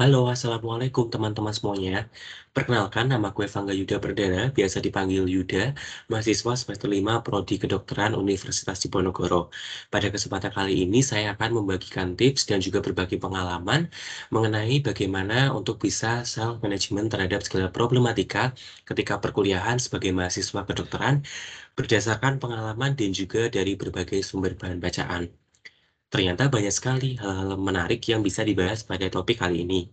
Halo, assalamualaikum teman-teman semuanya. Perkenalkan, nama gue Fangga Yuda Perdana, biasa dipanggil Yuda, mahasiswa semester 5 Prodi Kedokteran Universitas Diponegoro. Pada kesempatan kali ini, saya akan membagikan tips dan juga berbagi pengalaman mengenai bagaimana untuk bisa self-management terhadap segala problematika ketika perkuliahan sebagai mahasiswa kedokteran berdasarkan pengalaman dan juga dari berbagai sumber bahan bacaan. Ternyata banyak sekali hal-hal menarik yang bisa dibahas pada topik kali ini.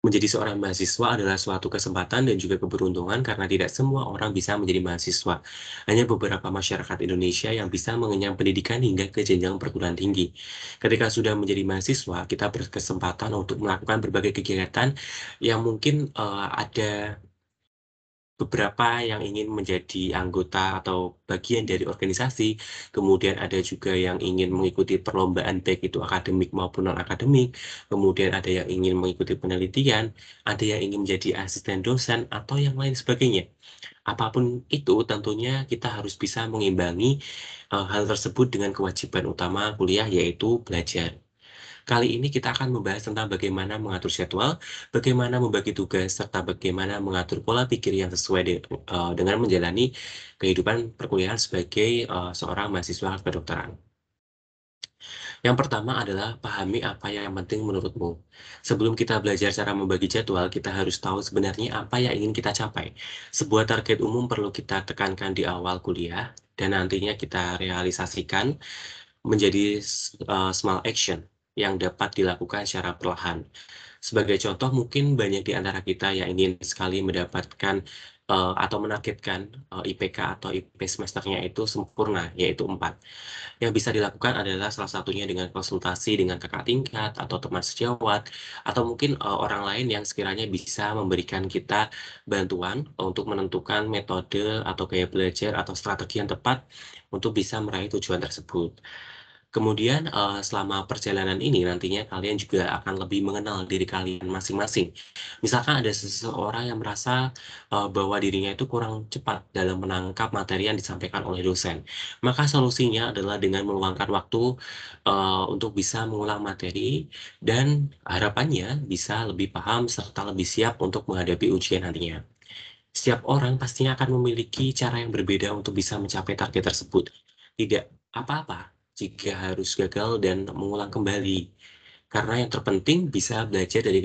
Menjadi seorang mahasiswa adalah suatu kesempatan dan juga keberuntungan karena tidak semua orang bisa menjadi mahasiswa. Hanya beberapa masyarakat Indonesia yang bisa mengenyam pendidikan hingga ke jenjang perguruan tinggi. Ketika sudah menjadi mahasiswa, kita berkesempatan untuk melakukan berbagai kegiatan yang mungkin uh, ada beberapa yang ingin menjadi anggota atau bagian dari organisasi, kemudian ada juga yang ingin mengikuti perlombaan baik itu akademik maupun non-akademik, kemudian ada yang ingin mengikuti penelitian, ada yang ingin menjadi asisten dosen, atau yang lain sebagainya. Apa pun itu, tentunya kita harus bisa mengimbangi uh, hal tersebut dengan kewajiban utama kuliah, yaitu belajar. Kali ini kita akan membahas tentang bagaimana mengatur jadwal, bagaimana membagi tugas, serta bagaimana mengatur pola pikir yang sesuai de uh, dengan menjalani kehidupan perkuliahan sebagai uh, seorang mahasiswa kedokteran. Yang pertama adalah pahami apa yang penting menurutmu. Sebelum kita belajar cara membagi jadwal, kita harus tahu sebenarnya apa yang ingin kita capai. Sebuah target umum perlu kita tekankan di awal kuliah, dan nantinya kita realisasikan menjadi uh, small action yang dapat dilakukan secara perlahan. Sebagai contoh, mungkin banyak di antara kita yang ingin sekali mendapatkan uh, atau menargetkan uh, IPK atau IP semesternya itu sempurna, yaitu 4. Yang bisa dilakukan adalah salah satunya dengan konsultasi dengan kakak tingkat atau teman sejawat, atau mungkin uh, orang lain yang sekiranya bisa memberikan kita bantuan untuk menentukan metode atau gaya belajar atau strategi yang tepat untuk bisa meraih tujuan tersebut. Kemudian, uh, selama perjalanan ini nantinya kalian juga akan lebih mengenal diri kalian masing-masing. Misalkan ada seseorang yang merasa, uh, bahwa dirinya itu kurang cepat dalam menangkap materi yang disampaikan oleh dosen, maka solusinya adalah dengan meluangkan waktu, uh, untuk bisa mengulang materi dan harapannya bisa lebih paham serta lebih siap untuk menghadapi ujian nantinya. Setiap orang pastinya akan memiliki cara yang berbeda untuk bisa mencapai target tersebut. Tidak apa-apa jika harus gagal dan mengulang kembali. Karena yang terpenting bisa belajar dari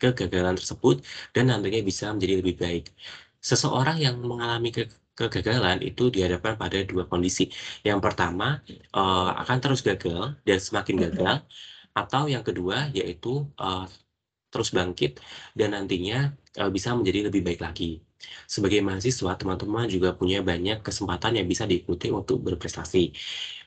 kegagalan tersebut dan nantinya bisa menjadi lebih baik. Seseorang yang mengalami ke kegagalan itu dihadapkan pada dua kondisi. Yang pertama, uh, akan terus gagal dan semakin gagal, atau yang kedua yaitu uh, terus bangkit dan nantinya uh, bisa menjadi lebih baik lagi. Sebagai mahasiswa, teman-teman juga punya banyak kesempatan yang bisa diikuti untuk berprestasi.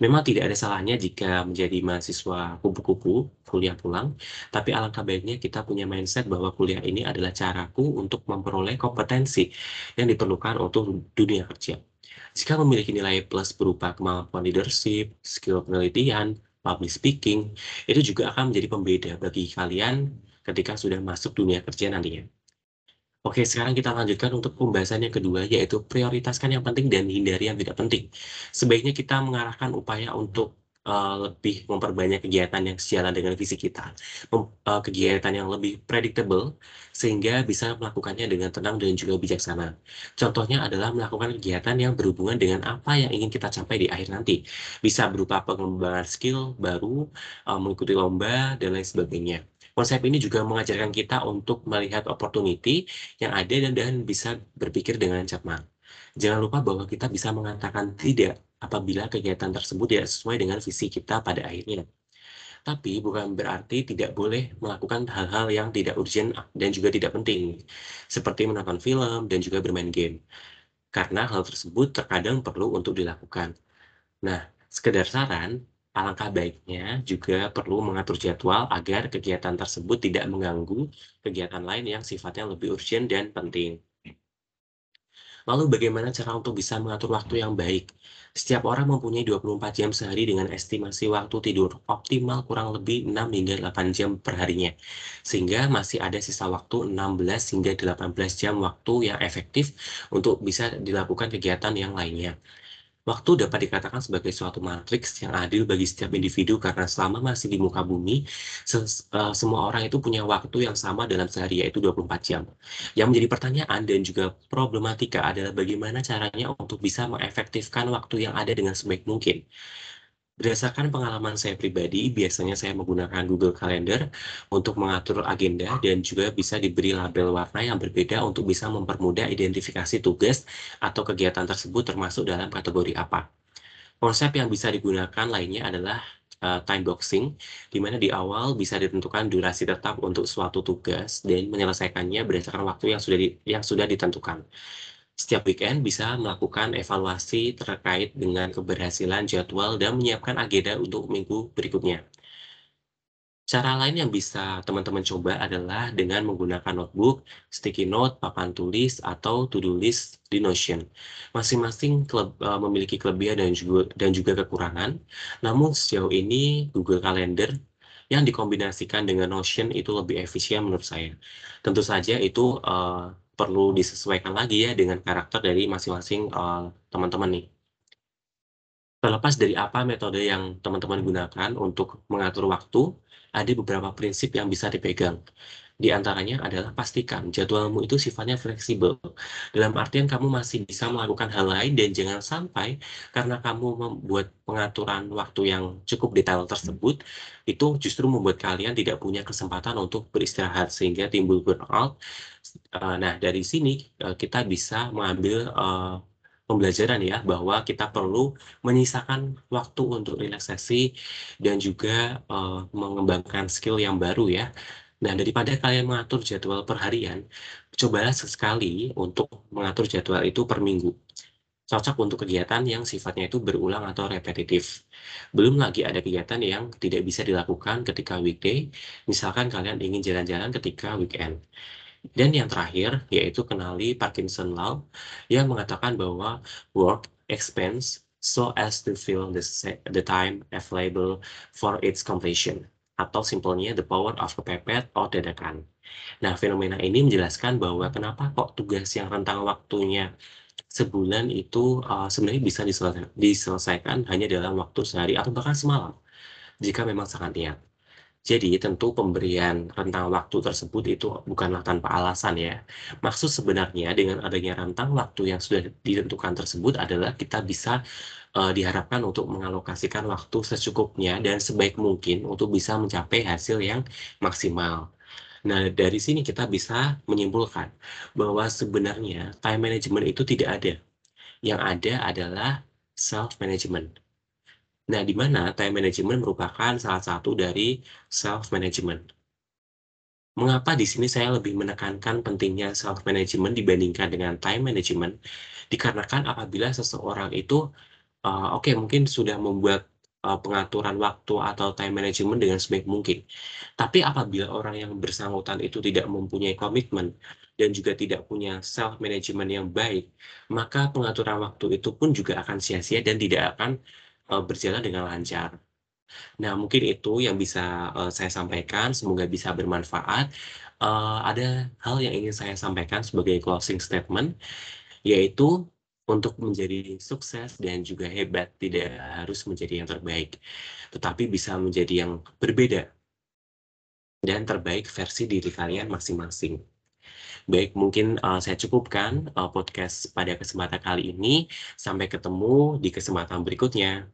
Memang tidak ada salahnya jika menjadi mahasiswa kupu-kupu, kuliah pulang, tapi alangkah baiknya kita punya mindset bahwa kuliah ini adalah caraku untuk memperoleh kompetensi yang diperlukan untuk dunia kerja. Jika memiliki nilai plus berupa kemampuan leadership, skill penelitian, public speaking, itu juga akan menjadi pembeda bagi kalian ketika sudah masuk dunia kerja nantinya. Oke, sekarang kita lanjutkan untuk pembahasan yang kedua, yaitu prioritaskan yang penting dan hindari yang tidak penting. Sebaiknya kita mengarahkan upaya untuk uh, lebih memperbanyak kegiatan yang sejalan dengan visi kita, Mem, uh, kegiatan yang lebih predictable, sehingga bisa melakukannya dengan tenang dan juga bijaksana. Contohnya adalah melakukan kegiatan yang berhubungan dengan apa yang ingin kita capai di akhir nanti. Bisa berupa pengembangan skill baru, uh, mengikuti lomba, dan lain sebagainya. Konsep ini juga mengajarkan kita untuk melihat opportunity yang ada dan, dan bisa berpikir dengan cermat. Jangan lupa bahwa kita bisa mengatakan tidak apabila kegiatan tersebut tidak sesuai dengan visi kita pada akhirnya. Tapi bukan berarti tidak boleh melakukan hal-hal yang tidak urgent dan juga tidak penting, seperti menonton film dan juga bermain game. Karena hal tersebut terkadang perlu untuk dilakukan. Nah, sekedar saran, Alangkah baiknya juga perlu mengatur jadwal agar kegiatan tersebut tidak mengganggu kegiatan lain yang sifatnya lebih urgent dan penting. Lalu bagaimana cara untuk bisa mengatur waktu yang baik? Setiap orang mempunyai 24 jam sehari dengan estimasi waktu tidur optimal kurang lebih 6 hingga 8 jam per harinya. Sehingga masih ada sisa waktu 16 hingga 18 jam waktu yang efektif untuk bisa dilakukan kegiatan yang lainnya. Waktu dapat dikatakan sebagai suatu matriks yang adil bagi setiap individu karena selama masih di muka bumi, eee, semua orang itu punya waktu yang sama dalam sehari, yaitu 24 jam. Yang menjadi pertanyaan dan juga problematika adalah bagaimana caranya untuk bisa mengefektifkan waktu yang ada dengan sebaik mungkin. Berdasarkan pengalaman saya pribadi, biasanya saya menggunakan Google Calendar untuk mengatur agenda dan juga bisa diberi label warna yang berbeda untuk bisa mempermudah identifikasi tugas atau kegiatan tersebut termasuk dalam kategori apa. Konsep yang bisa digunakan lainnya adalah uh, time boxing, di mana di awal bisa ditentukan durasi tetap untuk suatu tugas dan menyelesaikannya berdasarkan waktu yang sudah di, yang sudah ditentukan. Setiap weekend bisa melakukan evaluasi terkait dengan keberhasilan jadwal dan menyiapkan agenda untuk minggu berikutnya. Cara lain yang bisa teman-teman coba adalah dengan menggunakan notebook, sticky note, papan tulis, atau to-do list di Notion. Masing-masing uh, memiliki kelebihan dan juga, dan juga kekurangan, namun sejauh ini Google Calendar yang dikombinasikan dengan Notion itu lebih efisien menurut saya. Tentu saja itu uh, perlu disesuaikan lagi ya dengan karakter dari masing-masing uh, teman-teman nih. Terlepas dari apa metode yang teman-teman gunakan untuk mengatur waktu, ada beberapa prinsip yang bisa dipegang. Di antaranya adalah pastikan jadwalmu itu sifatnya fleksibel. Dalam artian kamu masih bisa melakukan hal lain dan jangan sampai karena kamu membuat pengaturan waktu yang cukup detail tersebut, itu justru membuat kalian tidak punya kesempatan untuk beristirahat sehingga timbul burnout. Eh, nah, dari sini eh, kita bisa mengambil uh, pembelajaran ya bahwa kita perlu menyisakan waktu untuk relaksasi dan juga uh, mengembangkan skill yang baru ya Nah, daripada kalian mengatur jadwal per harian, cobalah sesekali untuk mengatur jadwal itu per minggu. Cocok untuk kegiatan yang sifatnya itu berulang atau repetitif. Belum lagi ada kegiatan yang tidak bisa dilakukan ketika weekday, misalkan kalian ingin jalan-jalan ketika weekend. Dan yang terakhir, yaitu kenali Parkinson Law, yang mengatakan bahwa work expense so as to fill the, the time available for its completion atau simpelnya the power of kepepet atau dadakan. Nah, fenomena ini menjelaskan bahwa kenapa kok tugas yang rentang waktunya sebulan itu uh, sebenarnya bisa diselesaikan, diselesaikan hanya dalam waktu sehari atau bahkan semalam jika memang sangat niat. Jadi tentu pemberian rentang waktu tersebut itu bukanlah tanpa alasan ya. Maksud sebenarnya dengan adanya rentang waktu yang sudah ditentukan tersebut adalah kita bisa uh, diharapkan untuk mengalokasikan waktu secukupnya dan sebaik mungkin untuk bisa mencapai hasil yang maksimal. Nah, dari sini kita bisa menyimpulkan bahwa sebenarnya time management itu tidak ada. Yang ada adalah self management. Nah, di mana time management merupakan salah satu dari self management. Mengapa di sini saya lebih menekankan pentingnya self management dibandingkan dengan time management? Dikarenakan apabila seseorang itu uh, oke okay, mungkin sudah membuat uh, pengaturan waktu atau time management dengan sebaik mungkin. Tapi apabila orang yang bersangkutan itu tidak mempunyai komitmen dan juga tidak punya self management yang baik, maka pengaturan waktu itu pun juga akan sia-sia dan tidak akan uh, berjalan dengan lancar. Nah, mungkin itu yang bisa uh, saya sampaikan, semoga bisa bermanfaat. Uh, ada hal yang ingin saya sampaikan sebagai closing statement, yaitu untuk menjadi sukses dan juga hebat tidak harus menjadi yang terbaik, tetapi bisa menjadi yang berbeda dan terbaik versi diri kalian masing-masing. Baik, mungkin uh, saya cukupkan uh, podcast pada kesempatan kali ini. Sampai ketemu di kesempatan berikutnya.